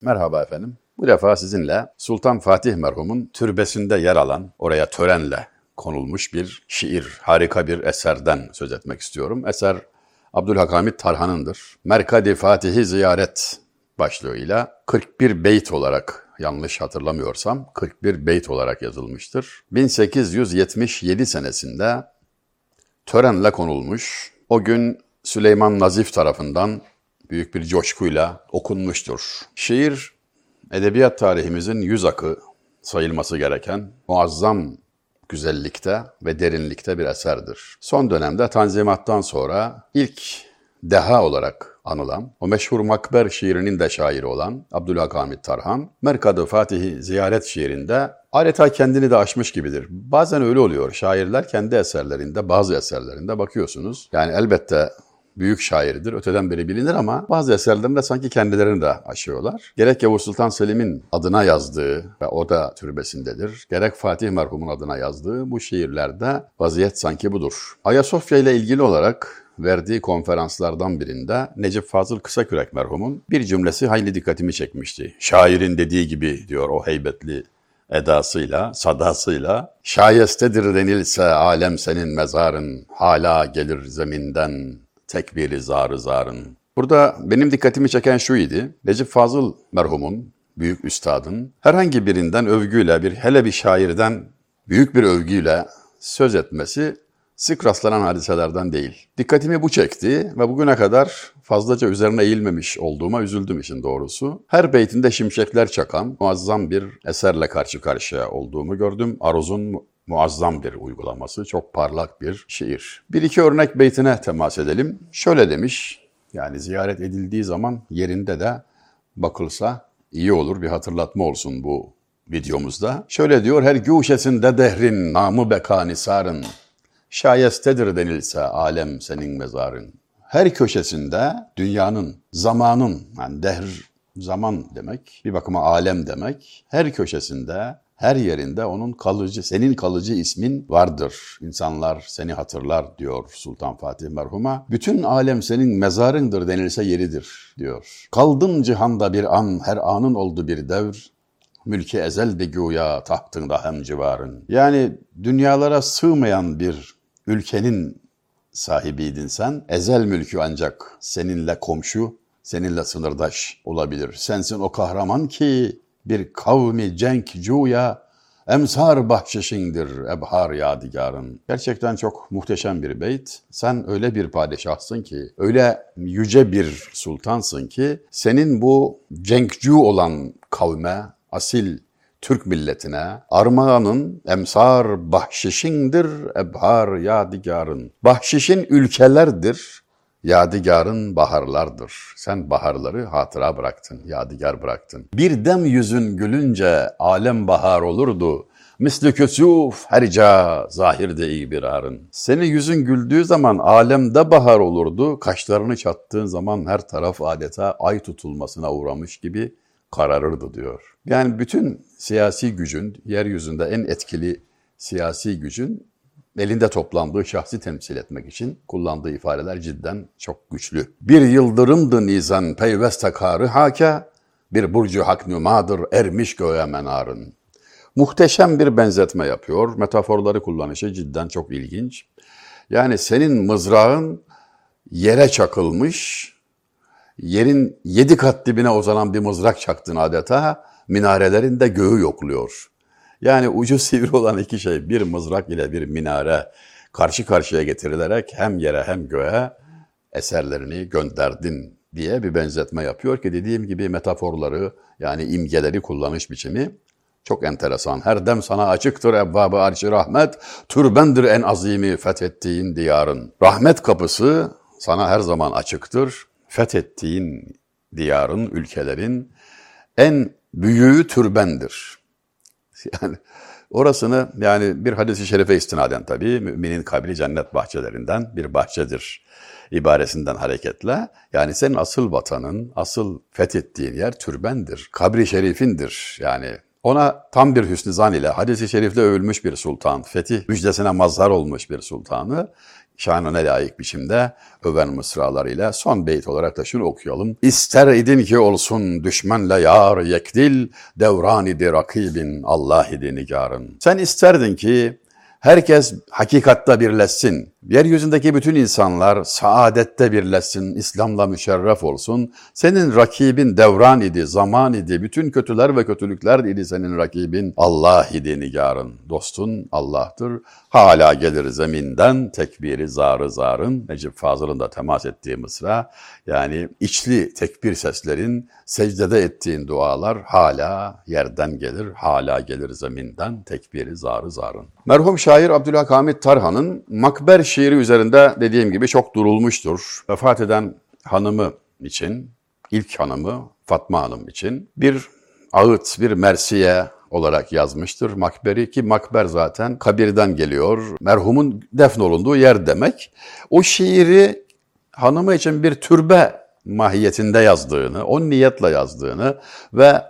Merhaba efendim. Bu defa sizinle Sultan Fatih merhumun türbesinde yer alan, oraya törenle konulmuş bir şiir, harika bir eserden söz etmek istiyorum. Eser Abdülhakamit Tarhan'ındır. Merkadi Fatih'i ziyaret başlığıyla 41 beyt olarak yanlış hatırlamıyorsam 41 beyt olarak yazılmıştır. 1877 senesinde törenle konulmuş. O gün Süleyman Nazif tarafından büyük bir coşkuyla okunmuştur. Şiir, edebiyat tarihimizin yüz akı sayılması gereken muazzam güzellikte ve derinlikte bir eserdir. Son dönemde Tanzimat'tan sonra ilk deha olarak anılan, o meşhur Makber şiirinin de şairi olan Abdülhakamit Tarhan, Merkad-ı Fatih'i ziyaret şiirinde adeta kendini de aşmış gibidir. Bazen öyle oluyor. Şairler kendi eserlerinde, bazı eserlerinde bakıyorsunuz. Yani elbette büyük şairdir. Öteden beri bilinir ama bazı eserlerinde sanki kendilerini de aşıyorlar. Gerek Yavuz Sultan Selim'in adına yazdığı ve o da türbesindedir. Gerek Fatih merhumun adına yazdığı bu şiirlerde vaziyet sanki budur. Ayasofya ile ilgili olarak verdiği konferanslardan birinde Necip Fazıl Kısakürek merhumun bir cümlesi hayli dikkatimi çekmişti. Şairin dediği gibi diyor o heybetli edasıyla, sadasıyla şayestedir denilse alem senin mezarın hala gelir zeminden tekbiri zarı zarın. Burada benim dikkatimi çeken şu idi. Necip Fazıl merhumun, büyük üstadın herhangi birinden övgüyle, bir hele bir şairden büyük bir övgüyle söz etmesi sık rastlanan hadiselerden değil. Dikkatimi bu çekti ve bugüne kadar fazlaca üzerine eğilmemiş olduğuma üzüldüm işin doğrusu. Her beytinde şimşekler çakan muazzam bir eserle karşı karşıya olduğumu gördüm. Aruz'un muazzam bir uygulaması, çok parlak bir şiir. Bir iki örnek beytine temas edelim. Şöyle demiş, yani ziyaret edildiği zaman yerinde de bakılsa iyi olur, bir hatırlatma olsun bu videomuzda. Şöyle diyor, her güşesinde dehrin, namı bekani sarın, şayestedir denilse alem senin mezarın. Her köşesinde dünyanın, zamanın, yani dehr zaman demek, bir bakıma alem demek, her köşesinde her yerinde onun kalıcı, senin kalıcı ismin vardır. İnsanlar seni hatırlar diyor Sultan Fatih merhuma. Bütün alem senin mezarındır denilse yeridir diyor. Kaldın cihanda bir an, her anın oldu bir devr. Mülki ezel de güya tahtında hem civarın. Yani dünyalara sığmayan bir ülkenin sahibiydin sen. Ezel mülkü ancak seninle komşu, seninle sınırdaş olabilir. Sensin o kahraman ki bir kavmi cenk cuya emsar bahşişindir ebhar yadigarın. Gerçekten çok muhteşem bir beyt. Sen öyle bir padişahsın ki, öyle yüce bir sultansın ki, senin bu cenkcu olan kavme, asil Türk milletine armağanın emsar bahşişindir ebhar yadigarın. Bahşişin ülkelerdir, Yadigarın baharlardır. Sen baharları hatıra bıraktın, yadigar bıraktın. Bir dem yüzün gülünce alem bahar olurdu. Misli küsuf herca zahirde iyi bir arın. Seni yüzün güldüğü zaman alemde bahar olurdu. Kaşlarını çattığın zaman her taraf adeta ay tutulmasına uğramış gibi kararırdı diyor. Yani bütün siyasi gücün, yeryüzünde en etkili siyasi gücün elinde toplandığı şahsi temsil etmek için kullandığı ifadeler cidden çok güçlü. Bir yıldırımdı nizan peyveste karı haka, bir burcu hak nümadır ermiş göğe menarın. Muhteşem bir benzetme yapıyor. Metaforları kullanışı cidden çok ilginç. Yani senin mızrağın yere çakılmış, yerin yedi kat dibine uzanan bir mızrak çaktın adeta, minarelerin de göğü yokluyor. Yani ucu sivri olan iki şey bir mızrak ile bir minare karşı karşıya getirilerek hem yere hem göğe eserlerini gönderdin diye bir benzetme yapıyor ki dediğim gibi metaforları yani imgeleri kullanış biçimi çok enteresan. Her dem sana açıktır ebbabı arşi rahmet, türbendir en azimi fethettiğin diyarın. Rahmet kapısı sana her zaman açıktır. Fethettiğin diyarın, ülkelerin en büyüğü türbendir. Yani orasını yani bir hadisi şerife istinaden tabii müminin kabri cennet bahçelerinden bir bahçedir ibaresinden hareketle yani senin asıl vatanın, asıl fethettiğin yer türbendir, kabri şerifindir. Yani Ona tam bir hüsnü zan ile hadisi şerifle övülmüş bir sultan, fetih müjdesine mazhar olmuş bir sultanı şanına layık biçimde öven mısralarıyla son beyt olarak da şunu okuyalım. İster idin ki olsun düşmanla yar yekdil, devran idi rakibin Allah idi nigarın. Sen isterdin ki Herkes hakikatta birleşsin. Yeryüzündeki bütün insanlar saadette birleşsin, İslam'la müşerref olsun. Senin rakibin devran idi, zaman idi, bütün kötüler ve kötülükler idi senin rakibin. Allah idi nigarın, dostun Allah'tır. Hala gelir zeminden tekbiri zarı zarın. Necip Fazıl'ın da temas ettiği mısra. Yani içli tekbir seslerin, secdede ettiğin dualar hala yerden gelir, hala gelir zeminden tekbiri zarı zarın. Merhum şair Abdülhak Hamit Tarhan'ın Makber şiiri üzerinde dediğim gibi çok durulmuştur. Vefat eden hanımı için, ilk hanımı Fatma Hanım için bir ağıt, bir mersiye olarak yazmıştır Makber'i ki Makber zaten kabirden geliyor. Merhumun defnolunduğu yer demek. O şiiri hanımı için bir türbe mahiyetinde yazdığını, o niyetle yazdığını ve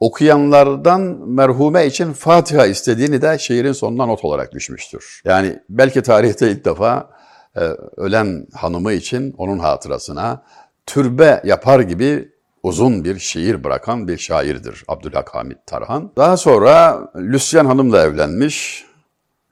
okuyanlardan merhume için Fatiha istediğini de şiirin sonuna not olarak düşmüştür. Yani belki tarihte ilk defa e, ölen hanımı için onun hatırasına türbe yapar gibi uzun bir şiir bırakan bir şairdir Abdülhak Hamit Tarhan. Daha sonra Lüsyen Hanım'la evlenmiş.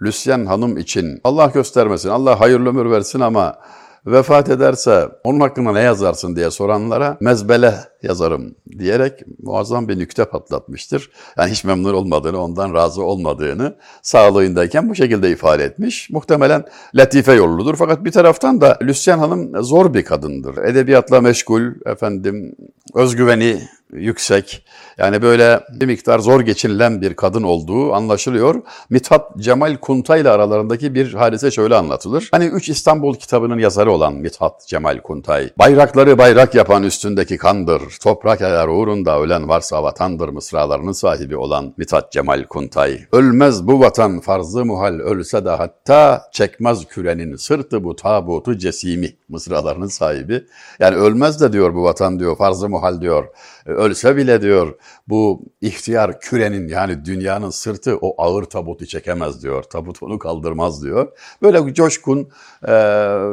Lüsyen Hanım için Allah göstermesin, Allah hayırlı ömür versin ama vefat ederse onun hakkında ne yazarsın diye soranlara mezbele yazarım diyerek muazzam bir nükte patlatmıştır. Yani hiç memnun olmadığını, ondan razı olmadığını sağlığındayken bu şekilde ifade etmiş. Muhtemelen latife yolludur. Fakat bir taraftan da Lüsyen Hanım zor bir kadındır. Edebiyatla meşgul, efendim özgüveni yüksek. Yani böyle bir miktar zor geçinilen bir kadın olduğu anlaşılıyor. Mithat Cemal Kunta ile aralarındaki bir hadise şöyle anlatılır. Hani Üç İstanbul kitabının yazarı olan Mithat Cemal Kuntay, bayrakları bayrak yapan üstündeki kandır, toprak eğer uğrunda ölen varsa vatandır mısralarının sahibi olan Mithat Cemal Kuntay. Ölmez bu vatan farzı muhal ölse de hatta çekmez kürenin sırtı bu tabutu cesimi mısralarının sahibi. Yani ölmez de diyor bu vatan diyor farzı muhal diyor. Ölse bile diyor bu ihtiyar kürenin yani dünyanın sırtı o ağır tabutu çekemez diyor. Tabut onu kaldırmaz diyor. Böyle coşkun e,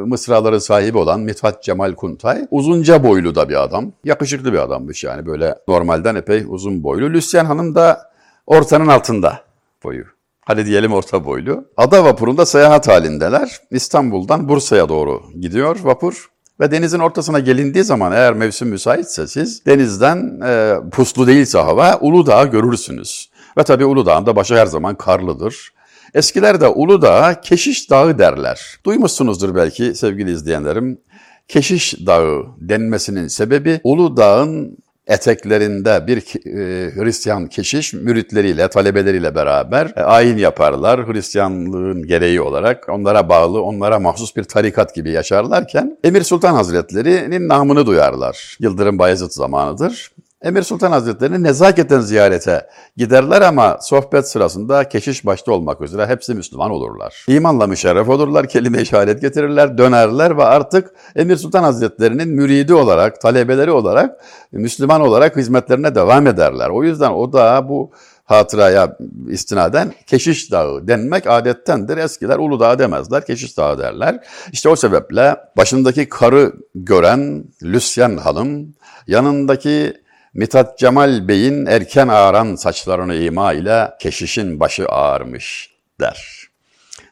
mısraları sahibi olan Mithat Cemal Kuntay uzunca boylu da bir adam. Yakışıklı bir adammış yani böyle normalden epey uzun boylu. Lüsyen Hanım da ortanın altında boyu. Hadi diyelim orta boylu. Ada vapurunda seyahat halindeler. İstanbul'dan Bursa'ya doğru gidiyor vapur. Ve denizin ortasına gelindiği zaman eğer mevsim müsaitse siz denizden e, puslu değilse hava Uludağ'ı görürsünüz. Ve tabi Uludağ'ın da başı her zaman karlıdır. Eskilerde Uludağ'a Keşiş Dağı derler. Duymuşsunuzdur belki sevgili izleyenlerim. Keşiş Dağı denmesinin sebebi Uludağ'ın eteklerinde bir e, Hristiyan keşiş müritleriyle, talebeleriyle beraber e, ayin yaparlar. Hristiyanlığın gereği olarak onlara bağlı, onlara mahsus bir tarikat gibi yaşarlarken Emir Sultan Hazretleri'nin namını duyarlar. Yıldırım Bayezid zamanıdır. Emir Sultan Hazretleri nezaketen ziyarete giderler ama sohbet sırasında keşiş başta olmak üzere hepsi Müslüman olurlar. İmanla müşerref olurlar, kelime-i şehadet getirirler, dönerler ve artık Emir Sultan Hazretleri'nin müridi olarak, talebeleri olarak, Müslüman olarak hizmetlerine devam ederler. O yüzden o da bu hatıraya istinaden Keşiş Dağı denmek adettendir. Eskiler Uludağ demezler, Keşiş Dağı derler. İşte o sebeple başındaki karı gören Lüsyen Hanım, yanındaki Mithat Cemal Bey'in erken ağaran saçlarını ima ile keşişin başı ağarmış der.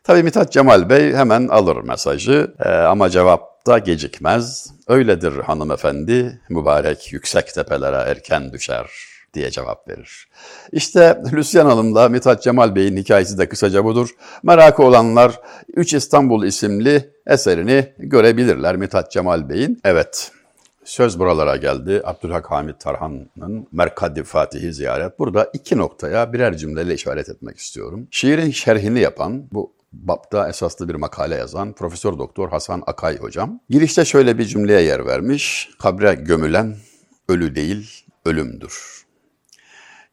Tabi Mithat Cemal Bey hemen alır mesajı ee, ama cevap da gecikmez. Öyledir hanımefendi, mübarek yüksek tepelere erken düşer diye cevap verir. İşte Lüsyan Hanım'la Mithat Cemal Bey'in hikayesi de kısaca budur. Merakı olanlar Üç İstanbul isimli eserini görebilirler Mithat Cemal Bey'in. Evet, Söz buralara geldi. Abdülhak Hamit Tarhan'ın Merkadi Fatih'i ziyaret. Burada iki noktaya birer cümleyle işaret etmek istiyorum. Şiirin şerhini yapan, bu BAP'ta esaslı bir makale yazan Profesör Doktor Hasan Akay hocam. Girişte şöyle bir cümleye yer vermiş. Kabre gömülen ölü değil, ölümdür.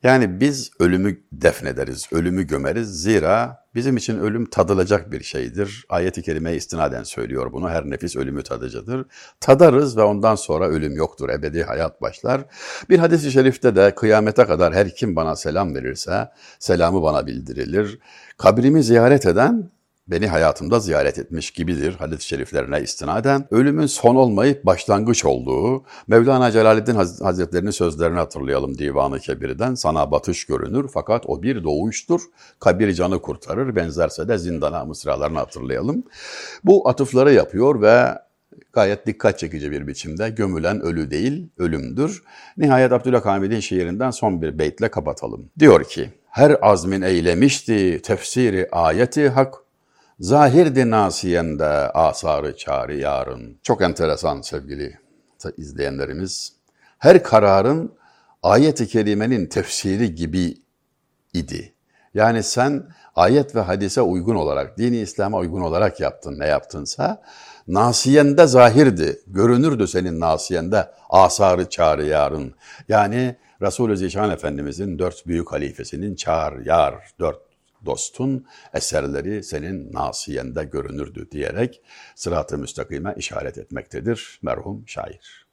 Yani biz ölümü defnederiz, ölümü gömeriz. Zira bizim için ölüm tadılacak bir şeydir. Ayet-i Kerime istinaden söylüyor bunu. Her nefis ölümü tadıcıdır. Tadarız ve ondan sonra ölüm yoktur. Ebedi hayat başlar. Bir hadis-i şerifte de kıyamete kadar her kim bana selam verirse selamı bana bildirilir. Kabrimi ziyaret eden beni hayatımda ziyaret etmiş gibidir hadis-i şeriflerine istinaden. Ölümün son olmayıp başlangıç olduğu, Mevlana Celaleddin Haz- Hazretleri'nin sözlerini hatırlayalım Divanı Kebir'den. Sana batış görünür fakat o bir doğuştur, kabir canı kurtarır, benzerse de zindana mısralarını hatırlayalım. Bu atıfları yapıyor ve gayet dikkat çekici bir biçimde gömülen ölü değil, ölümdür. Nihayet Abdülhamid'in şiirinden son bir beytle kapatalım. Diyor ki, her azmin eylemişti tefsiri ayeti hak, Zahirdi nasiyende asarı çağrı yarın. Çok enteresan sevgili izleyenlerimiz. Her kararın ayet-i kerimenin tefsiri gibi idi. Yani sen ayet ve hadise uygun olarak, dini İslam'a uygun olarak yaptın ne yaptınsa, nasiyende zahirdi, görünürdü senin nasiyende asarı çağrı yarın. Yani Resulü Zişan Efendimizin dört büyük halifesinin çağır yar, dört dostun eserleri senin nasiyende görünürdü diyerek sırat-ı müstakime işaret etmektedir merhum şair.